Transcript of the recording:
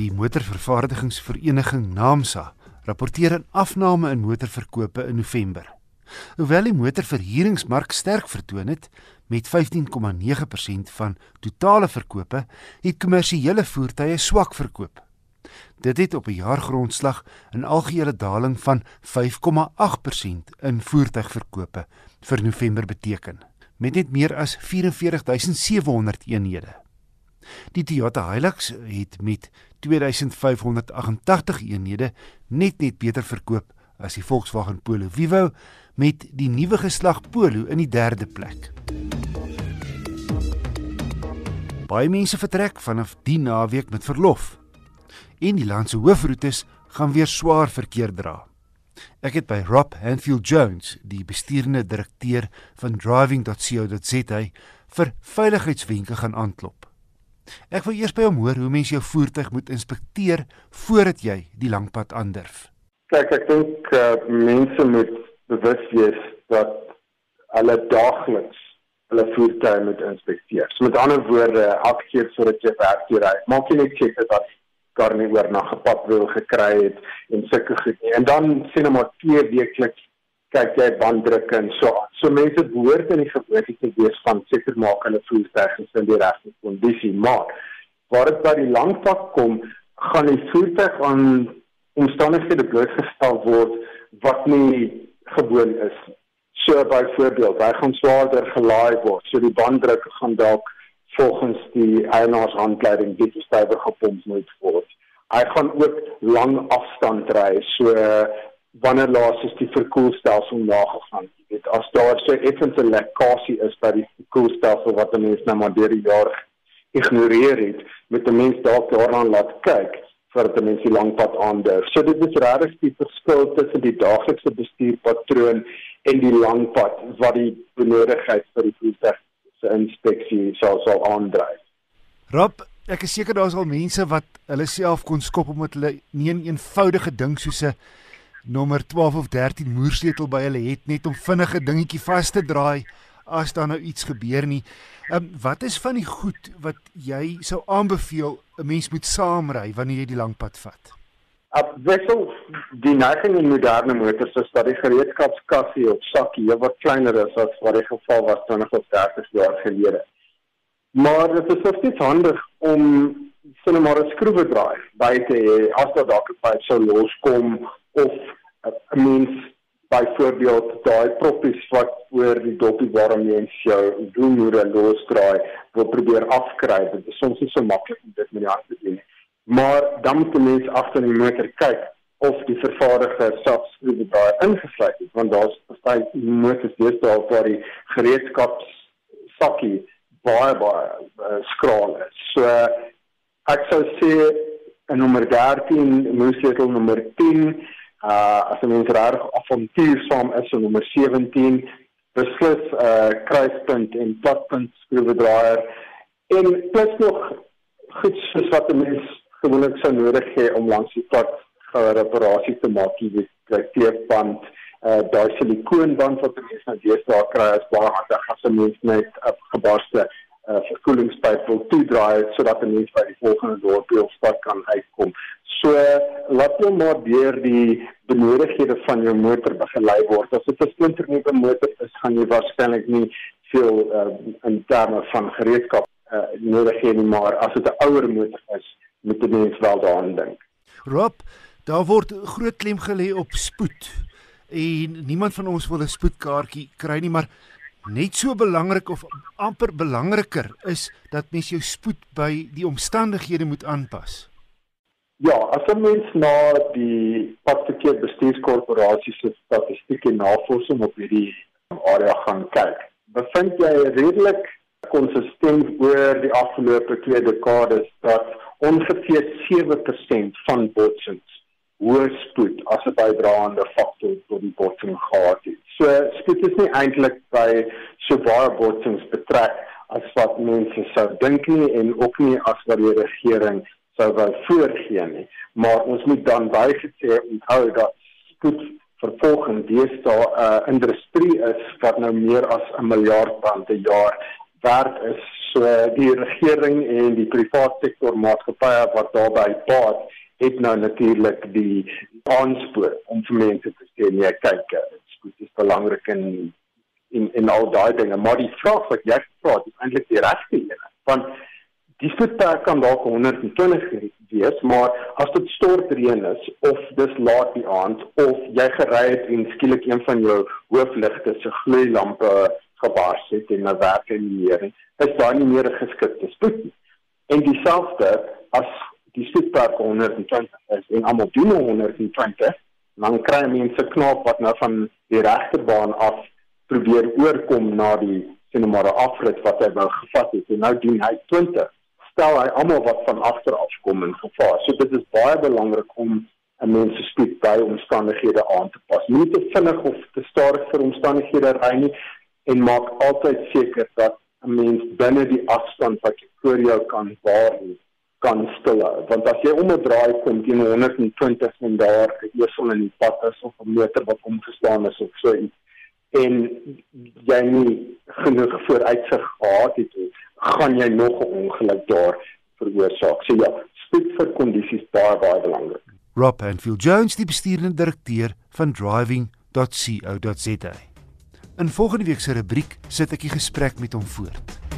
Die motorvervaardigingsvereniging Naamsa rapporteer 'n afname in motorverkope in November. Hoewel die motorverhuuringsmark sterk vertoon het met 15,9% van totale verkope, het kommersiële voertuie swak verkoop. Dit het op 'n jaargrondslag 'n algehele daling van 5,8% in voertuigverkope vir November beteken, met net meer as 44700 eenhede. Die Toyota Hilux het met 2588 eenhede net net beter verkoop as die Volkswagen Polo Vivo met die nuwe geslag Polo in die derde plek. Baie mense vertrek vanaf die naweek met verlof. En die land se hoofroetes gaan weer swaar verkeer dra. Ek het by Rob Hanfield Jones, die bestuurende direkteur van driving.co.za vir veiligheidswenke gaan aanklop. Ek wil eers by hom hoor hoe mens jou voertuig moet inspekteer voordat jy die lang pad aandurf. Kyk, ek dink uh, mense moet bewus wees dat hulle daagliks hulle voertuie moet inspekteer. So met ander woorde, elke keer voordat jy werk toe ry, maak jy net seker dat daar nie oor na gepad wil gekry het en sulke goed nie. En dan sien ons maar twee weekliks kyk jy banddruk en so aan. So mense behoort in die gewoonte te wees van seker maak hulle voertuig is in die regte kondisie. Maar waar dit by die langpad kom, gaan die voertuig aan omstandighede blootgestel word wat nie gewoon is. So byvoorbeeld, hy gaan swaarder gelaai word. So die banddruk gaan dalk volgens die eienaarshandleiding bietjie stywer gepomp moet word. Hy gaan ook lang afstand ry. So wanneer laas is die verkoelstelsel nagegaan? Jy weet, as daar so effens 'n lekkasie is by die verkoelstelsel wat mense nou maar deur die jare ignoreer het, moet 'n mens dalk daaraan laat kyk vir dat mense die langpad aandurf. So dit is regtig die verskil tussen die daaglikse bestuurpatroon en die langpad wat die benodigdheid vir die voertuig se inspeksie sal sal aandryf. Rob, ek is seker daar is al mense wat hulle self kon skop omdat hulle nie 'n eenvoudige ding soos 'n nommer 12 of 13 moersleutel by hulle het net om vinnige dingetjie vas te draai as daar nou iets gebeur nie. Ehm um, wat is van die goed wat jy sou aanbeveel 'n mens moet saamry wanneer jy die lang pad vat? Op wissel die neiging in moderne motors is dat die gereedskapskassie of sakkie heel wat kleiner is as wat die geval was 20 of 30 jaar gelede. Maar dit is steeds handig om sien maar 'n skroewedraaier by te hê as daar dalk 'n pyp sou loskom 'n mens byvoorbeeld daai proppies wat oor die dopie waarom jy jou doelmoere losdraai wil probeer afkry dit is soms nie so maklik om dit met die hand te doen maar dan moet jy mens agter die motor kyk of die vervaardiger self skroewe daai ingesluit het want daar's baie motors daar waar die gereedskaps sakkie baie baie uh, skraal is. So ek sou sê 'n nommer 13 moesleutel nommer 10 uh as 'n mens reg avontuursaam is in nommer 17 beslis uh, kruispunt en platpunt skroewedraaier en plus nog goed soos wat 'n mens gewoonlik sou nodig hê om langs die pad reparasie te maak die teepband uh daai silikoonband wat mense nou deesdae kry is baie handig as 'n mens net 'n gebarste uh verkoelingspyp wil toedraai sodat 'n mens by die volgende dorpie of stad kan uitkom. So laat jou maar deur die benodighede van jou motor begelei word. As dit 'n splinternuwe motor is, gaan jy waarskynlik nie veel uh, in terme van gereedskap uh, nodig hê nie, maar as dit 'n ouer motor is, moet jy mens wel daaraan dink. Rob, daar word groot klem gelê op spoed. En niemand van ons wil 'n spoedkaartjie kry nie, maar net so belangrik of amper belangriker is dat mens jou spoed by die omstandighede moet aanpas. Ja, as 'n mens na die Padverkeer Bestuurskorporasie se statistieke navorsing op hierdie area gaan kyk, bevind jy redelik konsistent oor die afgelope twee dekades dat ongeveer 7% van botsings hoë spoed as 'n bydraende faktor tot die botsing gehad het. So spoed is nie eintlik by so baie botsings betrek as wat mense sou dink nie en ook nie as wat die regering sou wou voorgee nie. Maar ons moet dan bygesê onthou dat spoed vervolgens deesdae 'n uh, industrie is wat nou meer as 'n miljard rand per jaar werd is. So die regering en die private sektor maatskappye wat daarbey baat, het nou natuurlik die aanspoor om vir mense te sê nee, kyk, dit is belangrik en en en al daai dinge, maar die vraag wat jy vra, is eintlik die regte een. Want die voetpad kan dalk 120 wees, maar as dit stortreën is of dis laat die aand of jy gery het en skielik een van jou hoofligte se gloeilampe gebars het en nou werk hy nie meer nie, is daai nie meer geskikte spoed nie. En dieselfde as die spoedpad 120 is en almal doen 120, dan kry mense knop wat nou van die regterbaan af probeer oorkom na die sinemare afrit wat hy wou gevat het en nou doen hy 20 stel hy almal wat van agter af kom in gevaar. So dit is baie belangrik om 'n mens se spoed by omstandighede aan te pas. Nie te vinnig of te stadig vir omstandighede ry nie en maak altyd seker dat 'n mens binne die afstand wat jy voor jou kan waarneem kan stil hou. Want as jy om 'n draai kom teen 120 en daar 'n esel in die pad is of 'n motor wat omgeslaan is of so iets en jy nie genoeg vooruitsig gehad het nie, gaan jy nog 'n ongeluk daar veroorsaak. So ja, spoed vir kondisies baie baie belangrik. Rob Anfield Jones, die bestuurende direkteur van driving.co.za. In volgende week se rubriek sit ek 'n gesprek met hom voort.